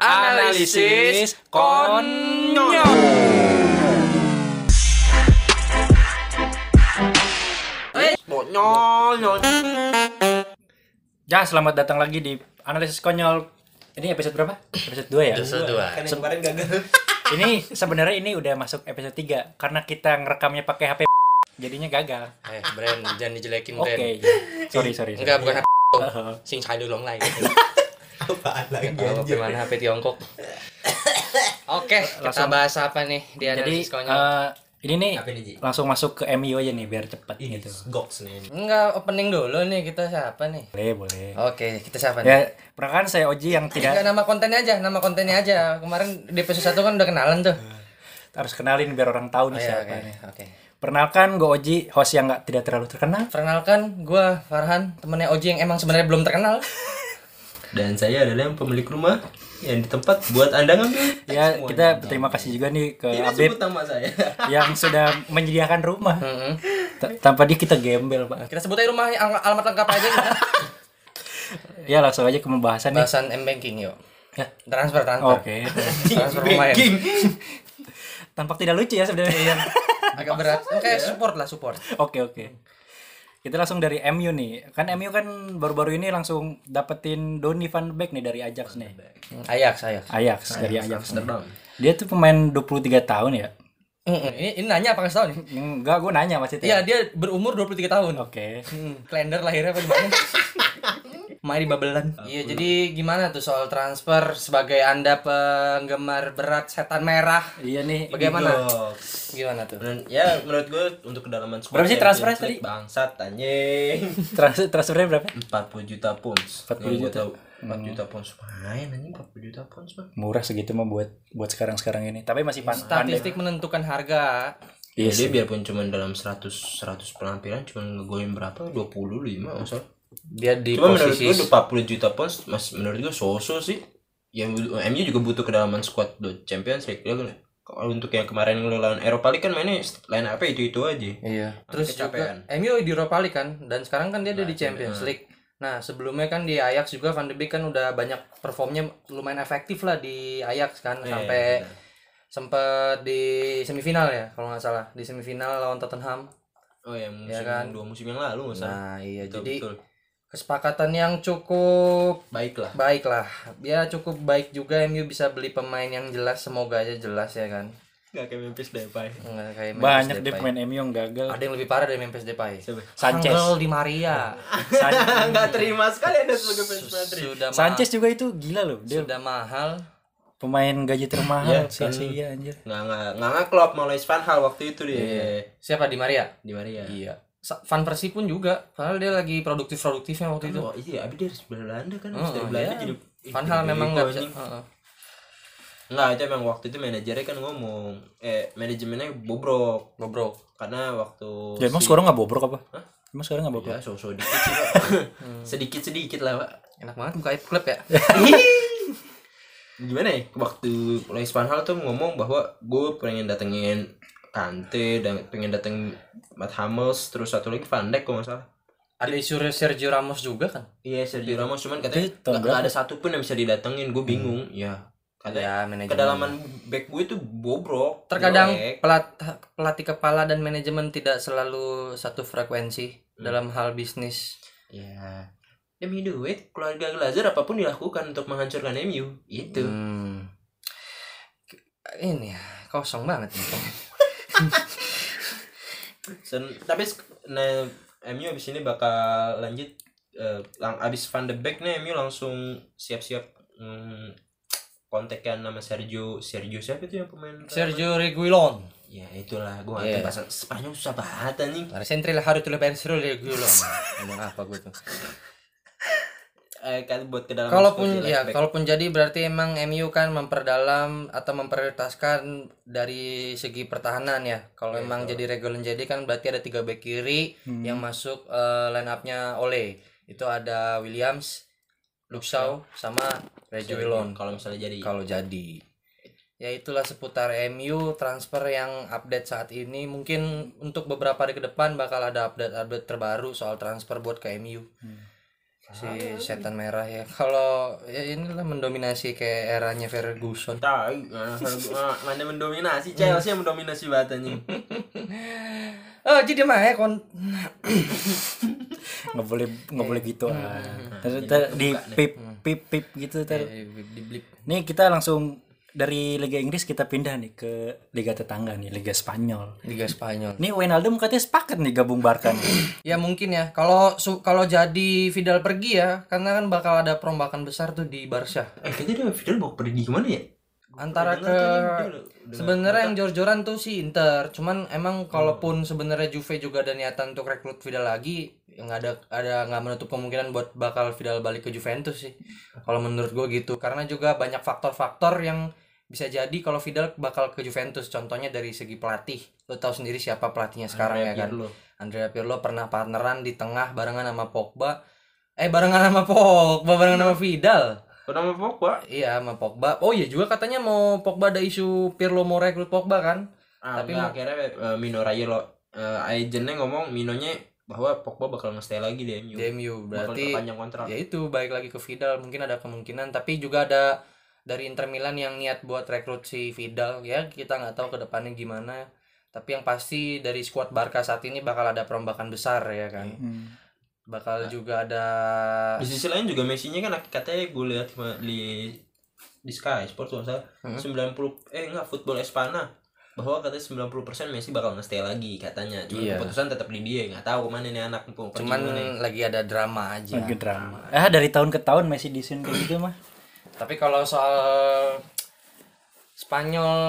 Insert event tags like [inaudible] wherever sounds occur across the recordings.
Analisis konyol. Eh, konyol. Ya, selamat datang lagi di analisis konyol. Ini episode berapa? Episode 2 ya? Episode dua. Kan yang kemarin gagal. [laughs] Ini sebenarnya ini udah masuk episode 3 karena kita ngerekamnya pakai HP jadinya gagal. Eh, brand jangan dijelekin Oke. brand. ya. Sorry, sorry. sorry. Enggak bukan HP. [laughs] Sing saya dulu lain. Apaan lagi Kalau anjir. mana HP Tiongkok. [coughs] Oke, kita Langsung. bahas apa nih di Jadi eh, ini nih langsung masuk ke MU aja nih biar cepet Ini gitu. goks nih. Enggak, opening dulu nih kita siapa nih? Boleh, boleh. Oke, kita siapa nih? Ya, pernah kan saya Oji yang Enggak tidak nama kontennya aja, nama kontennya aja. Kemarin di episode 1 kan udah kenalan tuh. harus kenalin biar orang tahu Oh, nih iya, siapa oke. nih. Oke. Perkenalkan gue Oji, host yang nggak tidak terlalu terkenal. Perkenalkan, gua Farhan, temennya Oji yang emang sebenarnya belum terkenal. [laughs] Dan saya adalah yang pemilik rumah yang di tempat buat Anda ngambil. Ya, Semuanya. kita berterima kasih juga nih ke Ini Abib sebut nama saya. [laughs] yang sudah menyediakan rumah. Tanpa dia kita gembel, Pak. Kita sebut aja rumah al- alamat lengkap aja gitu. Ya, langsung aja ke pembahasan nih. Bahasan M-banking yuk. Ya. Transfer, transfer. Oke. [laughs] Transfer pemain. Tampak tidak lucu ya sebenarnya. Agak berat. Oke, support lah, support. Oke, oke. Kita langsung dari MU nih. Kan MU kan baru-baru ini langsung dapetin Donny van Beek nih dari Ajax nih. Ajax, Ajax. Ajax dari Ajax. Amsterdam. Dia tuh pemain 23 tahun ya. Mm-mm. Ini, ini nanya apa tau nih? Enggak, gue nanya maksudnya. Iya, dia berumur 23 tahun. Oke. Hmm, kalender lahirnya apa gimana? [laughs] Main di Babelan. Iya, jadi gimana tuh soal transfer sebagai Anda penggemar berat setan merah? Iya nih. Bagaimana? Gimana tuh? Men- Ya menurut gue untuk kedalaman squad Berapa sih ya, transfernya tadi? Bangsat anjing. [laughs] Transfer transfernya berapa? 40 juta pounds. 40 Yang gua juta. tahu. 4 juta pounds. Main anjing 40 juta pounds mah. Murah segitu mah buat buat sekarang-sekarang ini. Tapi masih pan pandai. Statistik menentukan harga. Iya Ya, sih. dia biarpun cuma dalam 100 100 penampilan cuma ngegolin berapa? 25 masalah. Dia di Cuma menurut posisi gue 40 juta pounds masih menurut gue so-so sih. Yang MU juga butuh kedalaman squad do Champions League. Kan- Kalau untuk yang kemarin lawan Eropa League kan mainnya line apa itu itu aja. Iya. Terus Kecapean. juga MU di Europa League kan dan sekarang kan dia ada di Champions League. Nah, sebelumnya kan di Ajax juga Van de Beek kan udah banyak performnya lumayan efektif lah di Ajax kan Iya, sampai sempet di semifinal ya kalau nggak salah di semifinal lawan Tottenham. Oh ya musim Ya kan? dua musim yang lalu nggak salah. Nah, iya Betul, jadi betul. Kesepakatan yang cukup baiklah. baik lah. Ya cukup baik juga MU bisa beli pemain yang jelas semoga aja jelas ya kan. Gak kayak Memphis Depay. Nggak kayak Memphis Banyak deh pemain MU yang gagal. Ada yang lebih parah dari Memphis Depay. Sanchez. Angel Di Maria. [laughs] Nggak terima sekali ada sebagai fans Madrid. sudah Sanchez juga itu gila loh. Dia sudah mahal pemain gaji Iya, termahal kan. sia-sia anjir. Nggak nggak nggak ngeklop mau Luis Van Hal waktu itu dia. siapa di Maria Di Maria. iya Van Persie pun juga padahal dia lagi produktif produktifnya waktu itu Oh iya, abi dari Belanda kan, Oh, dari Belanda iya. jadi Van Hal memang nggak bisa. Heeh. Nggak, itu emang waktu itu manajernya kan ngomong, eh manajemennya bobrok bobrok karena waktu Ya emang si- sekarang nggak bobrok apa? Emang sekarang nggak bobrok? ya so so dikit sih pak, [laughs] sedikit sedikit lah pak. enak banget buka klub ya [laughs] [laughs] Gimana ya? Waktu Luis Van Hal tuh ngomong bahwa gue pengen datengin Kante dan pengen dateng Matt Hummels terus satu lagi Van Dijk kalau nggak salah. ada isu Sergio Ramos juga kan? Iya Sergio Ramos cuman katanya nggak ada satu pun yang bisa didatengin gue bingung. Ya katanya ya manajemen. kedalaman back gue itu bobrok terkadang jelek. pelat, pelatih kepala dan manajemen tidak selalu satu frekuensi dalam hal bisnis. Ya demi duit keluarga Glazer apa pun dilakukan untuk menghancurkan MU itu. Hmm. ini ya kosong banget [laughs] Sen- tapi nah, MU abis ini bakal lanjut eh, lang abis Van de Beek nih MU langsung siap-siap hmm, kontekan nama Sergio Sergio siapa itu yang pemain Sergio Reguilon. Ya itulah gue Iya. ngerti bahasa Spanyol susah banget anjing. Para sentri lah harus lebih Sergio Reguilon. [laughs] Ngomong apa gue tuh eh, kan buat ke dalam kalaupun ya kalaupun jadi berarti emang MU kan memperdalam atau memprioritaskan dari segi pertahanan ya. Kalau Iya, emang jadi Reguilon jadi kan berarti ada tiga back kiri yang masuk eh, line up-nya Ole. Itu ada Williams Luke Shaw sama Reguilon kalau misalnya jadi. Kalau jadi. Ya itulah seputar MU transfer yang update saat ini. Mungkin untuk beberapa hari ke depan bakal ada update-update terbaru soal transfer buat ke MU si setan merah ya. Kalau ya inilah mendominasi kayak eranya Ferguson. Tahu ah, ah, mana mendominasi? Chelsea yang mendominasi batanya [laughs] oh jadi mah ya kon nggak boleh nggak boleh gitu ah. Ter- ter- di pip pip pip gitu ter. Di blip. Nih kita langsung dari Liga Inggris kita pindah nih ke Liga tetangga nih Liga Spanyol. Liga Spanyol. Nih Wijnaldum katanya sepakat nih gabung Barca nih. [clears throat] Ya mungkin ya. Kalau su- kalau jadi Vidal pergi ya karena kan bakal ada perombakan besar tuh di Barca. Eh kayaknya dia Fidel mau pergi ke mana ya antara ke sebenarnya yang jor-joran tuh si Inter. Cuman emang kalaupun sebenarnya Juve juga ada niatan untuk rekrut Vidal lagi ya nggak ada ada nggak menutup kemungkinan buat bakal Vidal balik ke Juventus sih. Kalau menurut gue gitu. Karena juga banyak faktor-faktor yang bisa jadi kalau Vidal bakal ke Juventus. Contohnya dari segi pelatih. Lo tahu sendiri siapa pelatihnya sekarang ya kan? Pirlo. Andrea Pirlo pernah partneran di tengah barengan sama Pogba. Eh barengan sama Pogba barengan sama Vidal Kenapa Pogba? Iya sama Pogba. Oh iya juga katanya mau Pogba ada isu Pirlo mau rekrut Pogba kan? Ah, Tapi Tapi akhirnya uh, Mino Raiola uh, agennya ngomong Minonya bahwa Pogba bakal nge-stay lagi di MU. Di MU Bakal berarti panjang kontrak. ya itu balik lagi ke Vidal mungkin ada kemungkinan tapi juga ada dari Inter Milan yang niat buat rekrut si Vidal ya kita nggak tahu ke depannya gimana tapi yang pasti dari skuad Barca saat ini bakal ada perombakan besar ya kan Hmm. Bakal juga ada Di sisi lain juga Messi-nya kan katanya gue lihat di di Sky Sports kalau nggak salah 90 eh enggak Football Espana bahwa katanya 90% Messi bakal nge-stay lagi katanya. Cuma Iya. keputusan tetap di dia. Nggak tahu ke mana nih anak mau pergi cuman ke mana. lagi ada drama aja lagi drama ah dari tahun ke tahun Messi disun kayak gitu mah Tapi kalau soal Spanyol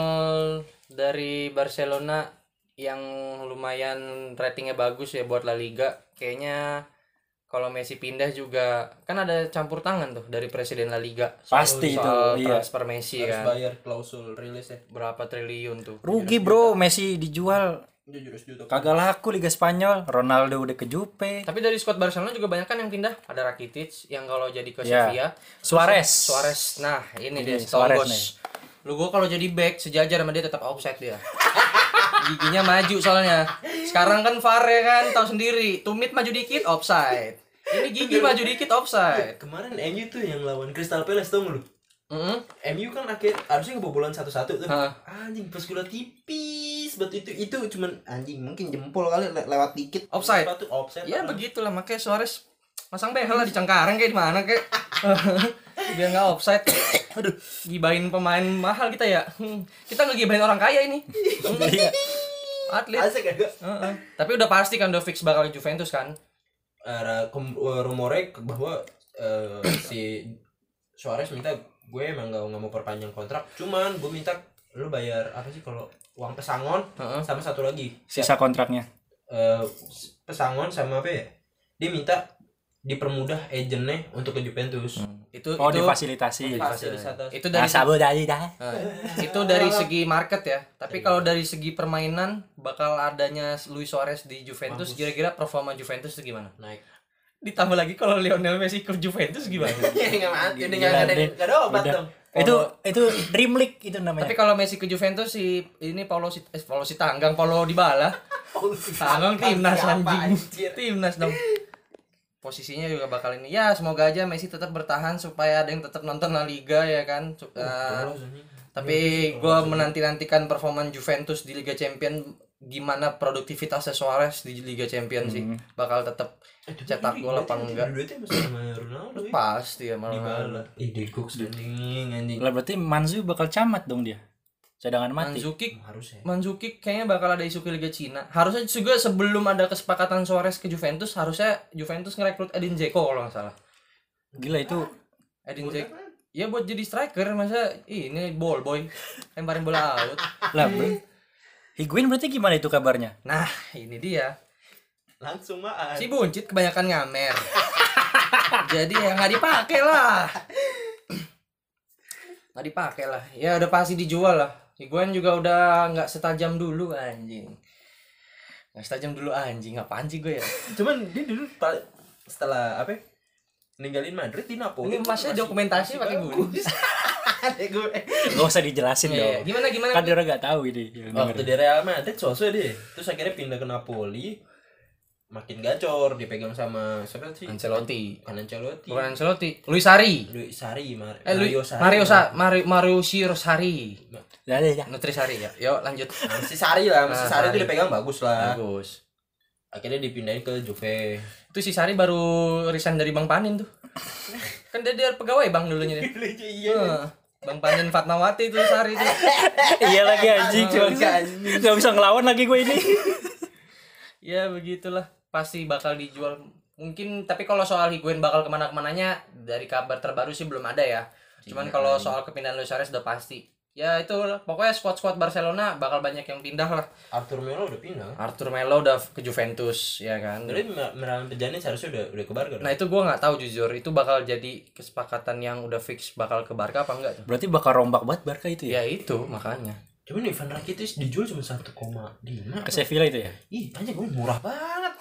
dari Barcelona yang lumayan ratingnya bagus ya buat La Liga, kayaknya kalau Messi pindah juga kan ada campur tangan tuh dari presiden La Liga. Soal- Pasti soal itu, iya. transfer Messi harus kan. bayar klausul rilis ya. berapa triliun tuh? Rugi bro. Messi dijual. Jujur juta. kagak laku Liga Spanyol. Ronaldo udah ke Juve tapi dari squad Barcelona juga banyak kan yang pindah. Ada Rakitic yang kalau jadi ke Ya. Sevilla. Suarez. Suarez. Nah ini, dia Ini, Suarez Suarez nih. lu gua kalau jadi back sejajar sama dia tetap offside dia [laughs] giginya maju soalnya sekarang kan VAR ya kan tahu sendiri tumit maju dikit offside ini gigi maju dikit offside Kemarin MU tuh yang lawan Crystal Palace tuh lu. Mm-mm. MU kan akhir harusnya kebobolan satu-satu tuh. Hah. Anjing pas gue liat tipis buat itu itu cuman anjing mungkin jempol kali le- lewat dikit. Offside. Sepatu offside. ya begitulah makanya Suarez masang behel lah di Cengkareng kayak di mana kayak [laughs] biar nggak offside [coughs] aduh gibain pemain mahal kita ya Hmm, kita nggak gibain orang kaya ini [laughs] atlet. Asik gak? Heeh. tapi udah pasti kan udah fix bakal Juventus kan? Uh, rumornya bahwa uh, si Suarez minta gue emang gak, nggak mau perpanjang kontrak. Cuman gue minta lu bayar apa sih kalau uang pesangon Heeh. sama satu lagi? Sisa kontraknya. Eh, pesangon sama apa ya? Dia minta dipermudah agentnya untuk ke Juventus itu oh itu difasilitasi Fasilitas. itu dari nah sabu tadi dah Nah, [laughs] itu dari segi market ya. Tapi kalau dari segi permainan bakal adanya Luis Suarez di Juventus, kira-kira performa Juventus itu gimana? naik Ditambah lagi kalau Lionel Messi ke Juventus gimana? [laughs] Iya nggak mati, nggak ada nggak ada obat dong. itu itu Dream League itu namanya Tapi kalau Messi ke Juventus si ini Paulo si eh, Paulo si Tanggang, Paulo Dybala. [laughs] Tanggang timnas anjing. Timnas dong. Posisinya juga bakal ini. Ya, semoga aja Messi tetap bertahan supaya ada yang tetap nonton La Liga ya kan. Su- eh, Tapi gue menanti-nantikan performan Juventus di Liga Champion gimana produktivitasnya Suarez di Liga Champion sih bakal tetap cetak gol apa enggak ya. pasti ya malah. Ih, Degox anjing anjing. lah berarti Manzu bakal camat dong dia cadangan mati Manzukic Harus ya. Manzukic kayaknya bakal ada isu ke Liga Cina harusnya juga sebelum ada kesepakatan Suarez ke Juventus harusnya Juventus ngerekrut Edin Dzeko kalau nggak salah gila itu Edin Dzeko ya buat jadi striker masa ini ball boy lemparin bola out [laughs] lah bro Higuain berarti gimana itu kabarnya nah ini dia Langsung mah. Si buncit kebanyakan ngamer. Jadi ya nggak dipakai lah. [laughs] Nggak dipakai lah. Ya udah pasti dijual lah. Higuain juga udah nggak setajam dulu anjing. Nggak setajam dulu anjing. Apaan sih gue ya? Cuman dia dulu setelah apa? ya, Ninggalin Madrid di Napoli. Ini masnya dokumentasi pakai [laughs] gue. Gak usah dijelasin Iya, dong Gimana gimana? kan dia orang gak tahu ini Waktu di Real Madrid sosok deh. Terus akhirnya pindah ke Napoli. makin gacor dipegang sama siapa sih Ancelotti kan Ancelotti bukan Ancelotti Luis Sari Luis Sari Mar eh Mario Sari Mario Sa Mario Mario Sari Ya, ya, ya. Nutri Sari ya. Yuk lanjut. Si Sari lah si Ah, Sari itu dipegang bagus lah. Bagus. Akhirnya dipindahin ke Juve. Itu si Sari baru resign dari Bang Panin tuh. Kan dia, dia pegawai bang dulunya dia. [laughs] Iya Heeh. Bang Panin Fatmawati tuh Sari tuh. [laughs] Iya lagi anjing. Cuma nggak bisa ngelawan lagi gue ini. [laughs] Ya begitulah. Pasti bakal dijual. Mungkin tapi kalau soal Higuain bakal ke mana ke mananya dari kabar terbaru sih belum ada ya. Cuman Iya, kalau iya. soal kepindahan Luis Suarez udah pasti ya itu lah. pokoknya squad squad Barcelona bakal banyak yang pindah lah. Arthur Melo udah pindah. Arthur Melo udah ke Juventus ya kan? Jadi Miralem Pjanic seharusnya udah udah ke Barca nah itu gua nggak tahu jujur. Itu bakal jadi kesepakatan yang udah fix bakal ke Barca apa enggak tuh? Berarti bakal rombak banget Barca itu ya? Ya itu makanya. Cuman Ivan Rakitic dijual cuma 1,5 ke Sevilla itu ya? Ih aja gue murah banget.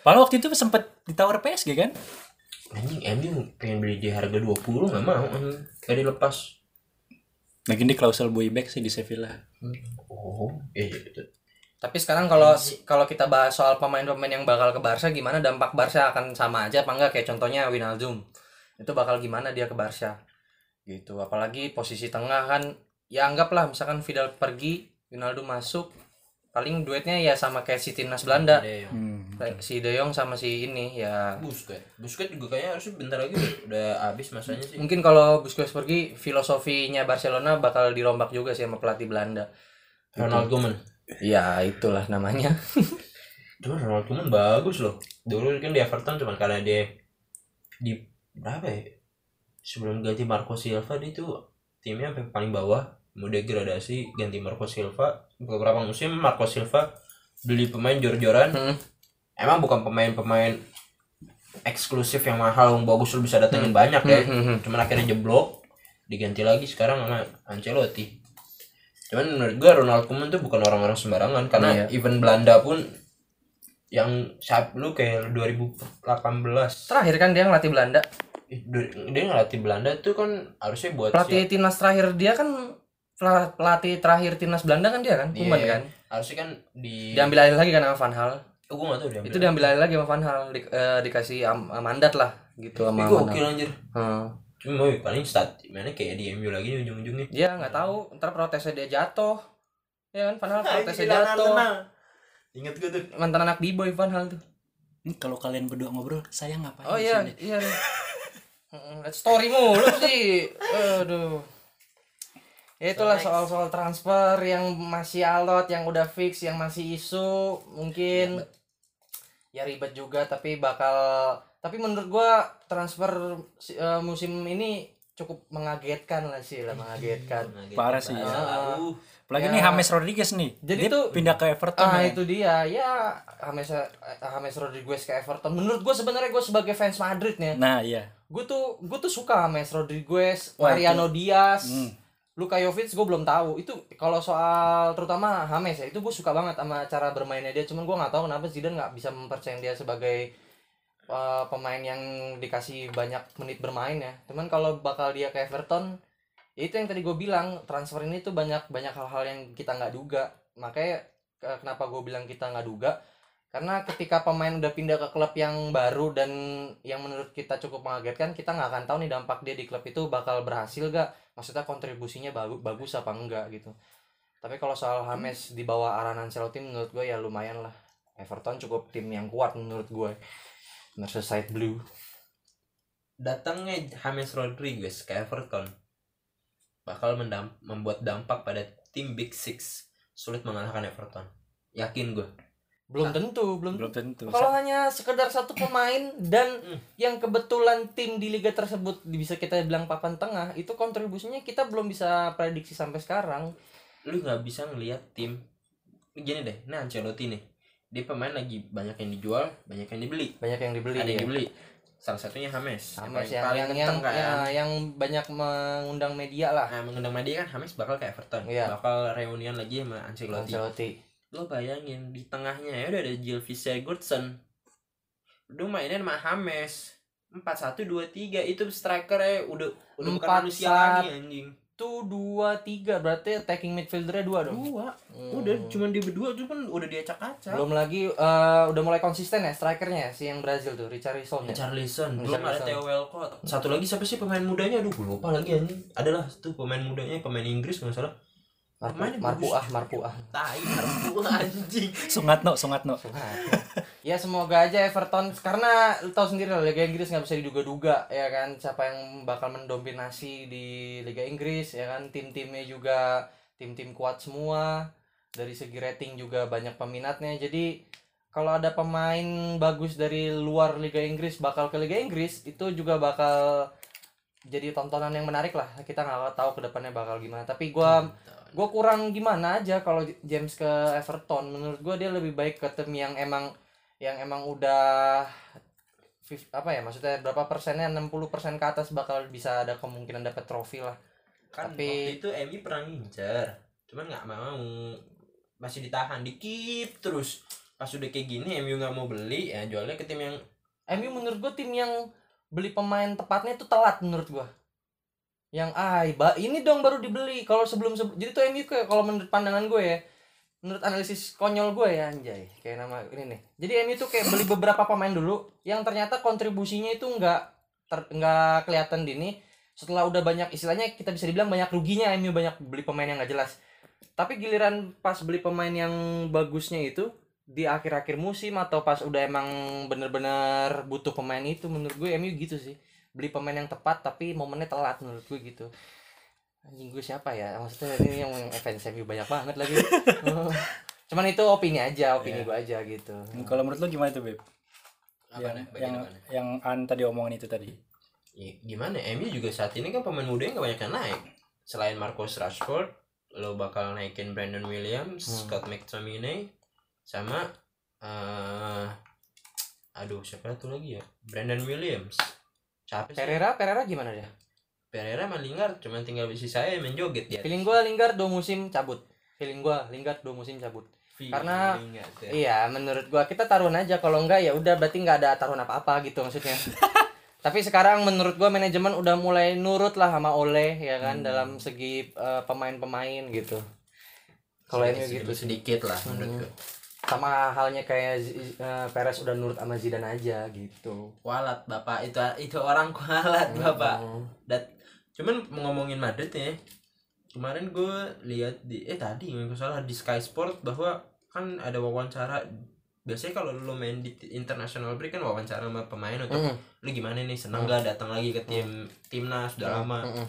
Padahal waktu itu sempet ditawar PSG kan? Anjing MU pengen beli di harga 20 nggak mau. Gak dilepas Lagi di klausul buyback sih di Sevilla oh iya gitu Tapi sekarang kalau kalau kita bahas soal pemain-pemain yang bakal ke Barca gimana dampak Barca akan sama aja apa enggak kayak contohnya Wijnaldum. Itu bakal gimana dia ke Barca. Gitu. Apalagi posisi tengah kan ya anggaplah misalkan Vidal pergi, Wijnaldum masuk. Paling duetnya ya sama kayak si timnas Belanda. Yang hmm. Kayak Si De Jong sama si ini ya Busquets Busquets juga kayaknya harusnya bentar lagi udah, udah habis masanya sih mungkin kalau Busquets pergi filosofinya Barcelona bakal dirombak juga sih sama pelatih Belanda. Ronald Koeman Ya itulah namanya. [laughs] Cuman Ronald Koeman bagus loh. Dulu kan di Everton cuman karena dia di berapa ya? Sebelum ganti Marco Silva dia tuh timnya sampai paling bawah mau degradasi ganti Marco Silva. Beberapa musim Marco Silva beli pemain jor-joran. Hmm. emang bukan pemain-pemain eksklusif yang mahal yang bagus lu bisa datengin banyak ya. Hmm, hmm, hmm. cuman akhirnya jeblok. Diganti lagi sekarang sama Ancelotti. Cuman menurut gua Ronald Koeman tuh bukan orang-orang sembarangan. Karena Iya. even Belanda pun yang saat lu kayak 2018 Terakhir kan dia ngelatih Belanda. dia ngelatih Belanda tuh kan harusnya buat pelatih siap- timnas terakhir dia kan pelatih terakhir timnas Belanda kan dia kan? Iya. Koeman kan? harusnya kan di diambil alih lagi kan sama Van Hal oh, gua gak tahu diambil itu diambil alih lagi sama Van Hal di, eh, dikasih am- mandat lah gitu sama Tapi Van Hal gokil anjir. Hmm. cuma mau paling stat mana kayak di MU lagi nih ujung-ujungnya. Dia nggak tahu. Ntar protesnya dia jatuh. Ya kan Van Hal [laughs] protesnya jatuh. Inget gue tuh. Mantan anak B-boy Van Hal tuh. Ini kalau kalian berdua ngobrol saya ngapain oh di iya. Sini? iya story mulu sih. [laughs] Aduh itulah soal-soal transfer yang masih alot yang udah fix yang masih isu mungkin ya ribet juga tapi bakal tapi menurut gua transfer eh, musim ini cukup mengagetkan lah sih lah mengagetkan Parah sih. Ah. Apalagi Ya. nih James Rodriguez nih. Jadi Dia tuh- pindah ke Everton ah ya. itu dia ya James eh, James Rodriguez ke Everton menurut gua sebenarnya gua sebagai fans Madrid nih Nah, iya. gue tuh gue tuh suka James Rodriguez, Mariano Diaz, Hmm. Luka Jovic gue belum tahu. Itu kalau soal terutama James ya itu gue suka banget sama cara bermainnya dia. Cuman gue nggak tahu kenapa Zidane nggak bisa mempercayai dia sebagai uh, pemain yang dikasih banyak menit bermain ya. Cuman kalau bakal dia ke Everton ya itu yang tadi gue bilang transfer ini tuh banyak banyak hal-hal yang kita nggak duga. Makanya ke- kenapa gue bilang kita nggak duga karena ketika pemain udah pindah ke klub yang baru dan yang menurut kita cukup mengagetkan kita nggak akan tahu nih dampak dia di klub itu bakal berhasil gak maksudnya kontribusinya bagus bagus apa enggak gitu. Tapi kalau soal James di bawah arahan Ancelotti menurut gue ya lumayan lah. Everton cukup tim yang kuat menurut gue. Merseyside Blue. Datangnya James Rodriguez ke Everton bakal mendam- membuat dampak pada tim Big Six sulit mengalahkan Everton. Yakin gue belum tentu belum Belum tentu. kalau hanya sekedar satu pemain dan yang kebetulan tim di liga tersebut bisa kita bilang papan tengah itu kontribusinya kita belum bisa prediksi sampai sekarang. Lu nggak bisa ngelihat tim gini deh nah Ancelotti nih. Dia pemain lagi banyak yang dijual banyak yang dibeli. Banyak yang dibeli ada yang ya. dibeli. Salah satunya James James yang yang paling yang, yang, kan. ya, yang banyak mengundang media lah. Nah mengundang media kan James bakal ke Everton. Iya. bakal reunian lagi sama Ancelotti. Ancelotti lo bayangin di tengahnya ya udah ada Gylfi Sigurdsson. Lu mainin sama James. Empat satu dua tiga itu strikernya udah udah bukan Empat manusia lagi anjing. satu dua tiga berarti attacking midfieldernya dua dong? Dua. Udah cuman di berdua tuh kan udah diacak-acak. Belum lagi eh, udah mulai konsisten ya strikernya ya, si yang Brazil tuh Richarlison ya? Belum ada. Theo Walcott satu lagi siapa sih pemain mudanya? Aduh gue lupa lagi anjing. Adalah tuh pemain mudanya pemain Inggris nggak salah Marpu, Marpuah Marpuah. Tai Marpu anjing. Sungatno, Sungatno. ya semoga aja Everton karena lu tahu sendiri lah Liga Inggris nggak bisa diduga-duga ya kan? Siapa yang bakal mendominasi di Liga Inggris ya kan? Tim-timnya juga tim-tim kuat semua. Dari segi rating juga banyak peminatnya. Jadi kalau ada pemain bagus dari luar Liga Inggris bakal ke Liga Inggris itu juga bakal jadi tontonan yang menarik lah. Kita nggak tahu ke depannya bakal gimana. Tapi gua gue kurang gimana aja kalau James ke Everton. Menurut gue dia lebih baik ke tim yang emang yang emang udah apa ya maksudnya berapa persennya 60 persen ke atas bakal bisa ada kemungkinan dapat trofi lah. Kan Tapi- waktu itu MU pernah ngincer cuman nggak mau. Masih ditahan dikip terus. Pas udah kayak gini MU nggak mau beli ya jualnya ke tim yang MU menurut gue tim yang beli pemain tepatnya itu telat menurut gue yang ah ba- ini dong baru dibeli kalau sebelum sebelum jadi tuh MU kayak kalau menurut pandangan gue ya. Menurut analisis konyol gue ya anjay. Kayak nama ini nih. Jadi MU tuh kayak beli beberapa pemain dulu yang ternyata kontribusinya itu nggak nggak kelihatan dini. Setelah udah banyak istilahnya kita bisa dibilang banyak ruginya MU banyak beli pemain yang nggak jelas. Tapi giliran pas beli pemain yang bagusnya itu di akhir-akhir musim atau pas udah emang bener-bener butuh pemain itu menurut gue MU gitu sih. Beli pemain yang tepat tapi momennya telat menurut gue gitu. Anjing gue siapa ya? Maksudnya ini yang fans MU banyak banget lagi. [laughs] [laughs] Cuman itu opini aja opini gue aja gitu. Kalau menurut lo gimana tuh, Beb? apa yang nih? Yang, apanya? yang An tadi omongin itu tadi. Ya, gimana? MU juga saat ini kan pemain mudanya nggak banyak yang naik. Selain Marcus Rashford lo bakal naikin Brandon Williams Hmm. Scott McTominay sama eh aduh siapa tuh lagi ya? Brandon Williams. Siapa sih. Pereira Pereira gimana dia? Pereira sama Lingard cuman tinggal bisi saya main joget dia. Feeling gue Lingard dua musim cabut. Feeling gue Lingard dua musim cabut. Karena- iya menurut gue kita taruhan aja. Kalau enggak ya udah berarti nggak ada taruhan apa-apa gitu maksudnya. [laughs] Tapi sekarang menurut gua manajemen udah mulai nurut lah sama Oleh ya kan dalam segi eh, pemain-pemain gitu. Kalau ini gitu sedikit lah menurut gue sama halnya kayak eh, Perez udah nurut sama Zidane aja gitu. Kualat bapak. Itu itu orang kualat bapak. Hmm. dan cuman ngomongin Madrid ya kemarin gue lihat di eh tadi nggak salah di Sky Sport bahwa kan ada wawancara. Biasanya kalau lu main di international break kan wawancara sama pemain untuk Mm. lu gimana nih? Seneng gak datang lagi ke tim timnas? Udah lama. Mm-mm.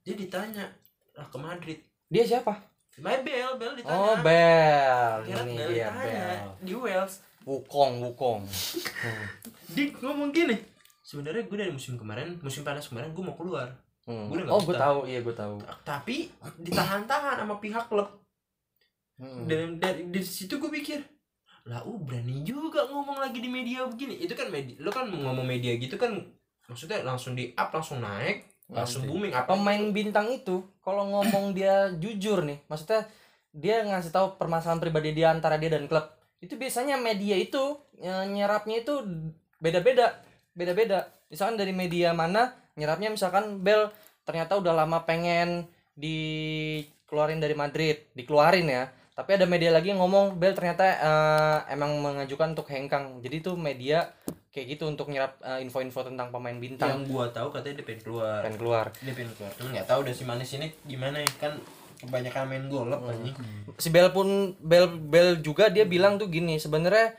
dia ditanya lah ke Madrid. Dia siapa My Bell Bell ditanya. Oh Bel. Gareth ini Bale dia ditanya Bel. di Wales. Wukong Wukong. [laughs] Dia ngomong gini. Sebenarnya gue dari musim kemarin musim panas kemarin gue mau keluar. Hmm. Nggak oh gue tahu. Iya gue tahu. Tapi ditahan-tahan sama pihak klub. Hmm. dan dari di situ gue pikir lah uh berani juga ngomong lagi di media begini. Itu kan media lo kan ngomong media gitu kan maksudnya langsung di up langsung naik langsung booming. Apa pemain bintang itu kalau ngomong dia jujur nih maksudnya dia ngasih tahu permasalahan pribadi dia antara dia dan klub. Itu biasanya media itu eh, nyerapnya itu beda-beda beda-beda. Misalkan dari media mana nyerapnya misalkan Bel ternyata udah lama pengen dikeluarin dari Madrid dikeluarin ya. Tapi ada media lagi yang ngomong Bel ternyata eh, emang mengajukan untuk hengkang. Jadi tuh media kayak gitu untuk nyerap eh, info-info tentang pemain bintang. Yang gua tahu katanya dia pengen keluar. Pengen keluar. Dia pengen keluar. Cuman nggak tahu udah si manis ini gimana ya. Kan kebanyakan main golep anjing. Si Bel pun Bel Bel juga dia bilang tuh gini sebenarnya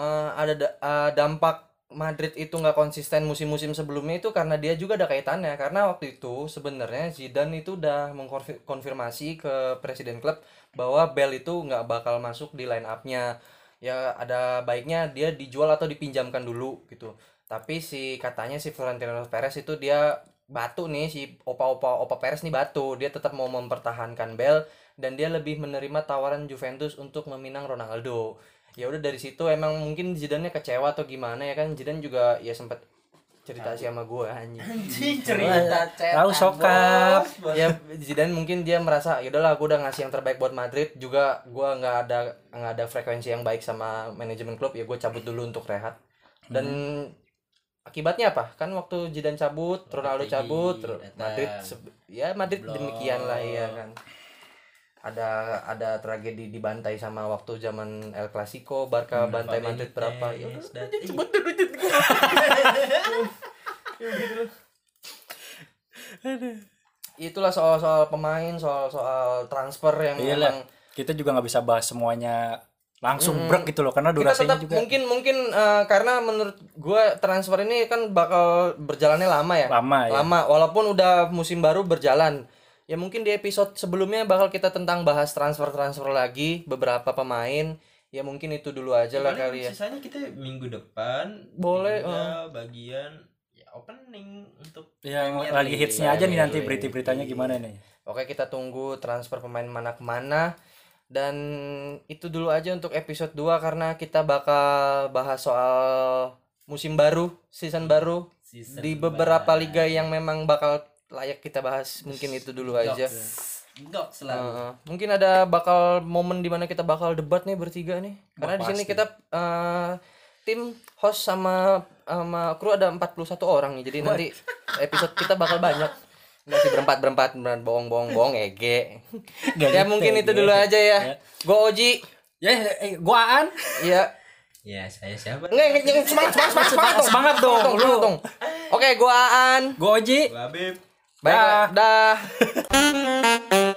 eh, ada da- eh, dampak Madrid itu nggak konsisten musim-musim sebelumnya itu karena dia juga ada kaitannya. Karena waktu itu sebenarnya Zidane itu udah mengkonfirmasi ke presiden klub bahwa Bel itu nggak bakal masuk di line up-nya ya ada baiknya dia dijual atau dipinjamkan dulu gitu. Tapi si katanya si Florentino Perez itu dia batu nih si opa-opa opa Perez nih batu. Dia tetap mau mempertahankan Bel dan dia lebih menerima tawaran Juventus untuk meminang Ronaldo. Ya udah dari situ emang mungkin Zidane kecewa atau gimana ya kan? Zidane juga ya sempat cerita sih sama gue anjing. Anjing Tahu sokap. ya Zidane mungkin dia merasa ya udahlah gue udah ngasih yang terbaik buat Madrid. Juga gue nggak ada nggak ada frekuensi yang baik sama manajemen klub ya gue cabut dulu untuk rehat. Dan akibatnya apa? Kan waktu Zidane cabut Ronaldo cabut. Madrid ya Madrid demikian lah ya kan. Ada ada tragedi dibantai sama waktu zaman El Clasico Barca bantai Madrid berapa ya udah, dulu. Itulah soal soal pemain soal soal transfer yang Iya lah. memang Kita juga nggak bisa bahas semuanya langsung brek gitu loh karena kita durasinya tetap juga mungkin mungkin eh, karena menurut gua transfer ini kan bakal berjalannya lama ya lama ya. lama walaupun udah musim baru berjalan ya mungkin di episode sebelumnya bakal kita tentang bahas transfer transfer lagi beberapa pemain ya mungkin itu dulu aja lah Paling kali ya. Sisanya kita minggu depan Boleh, tinggal bagian ya opening untuk Yang Premier lagi hitsnya aja nih nanti Premier berita-beritanya League. gimana nih. oke kita tunggu transfer pemain mana ke mana. Dan itu dulu aja untuk episode 2 karena kita bakal bahas soal musim baru season baru Season di beberapa liga yang memang bakal layak kita bahas. Mungkin itu dulu aja Gok selalu. Heeh. mungkin ada bakal momen di mana kita bakal debat nih bertiga nih. Karena di sini kita eh, tim host sama sama kru ada 41 orang nih. Jadi nanti episode kita bakal banyak. Nggak sih berempat berempat beneran bohong bohong bohong ege ya mungkin itu dulu aja ya. Go Oji Ya, eh, gua Aan. ya. Ya, saya siapa? nggak nggak, semangat semangat semangat semangat dong Semangat dong, Semangat lu. dong. Oke gua Aan. Gua Oji. Babib. baik dah [laughs]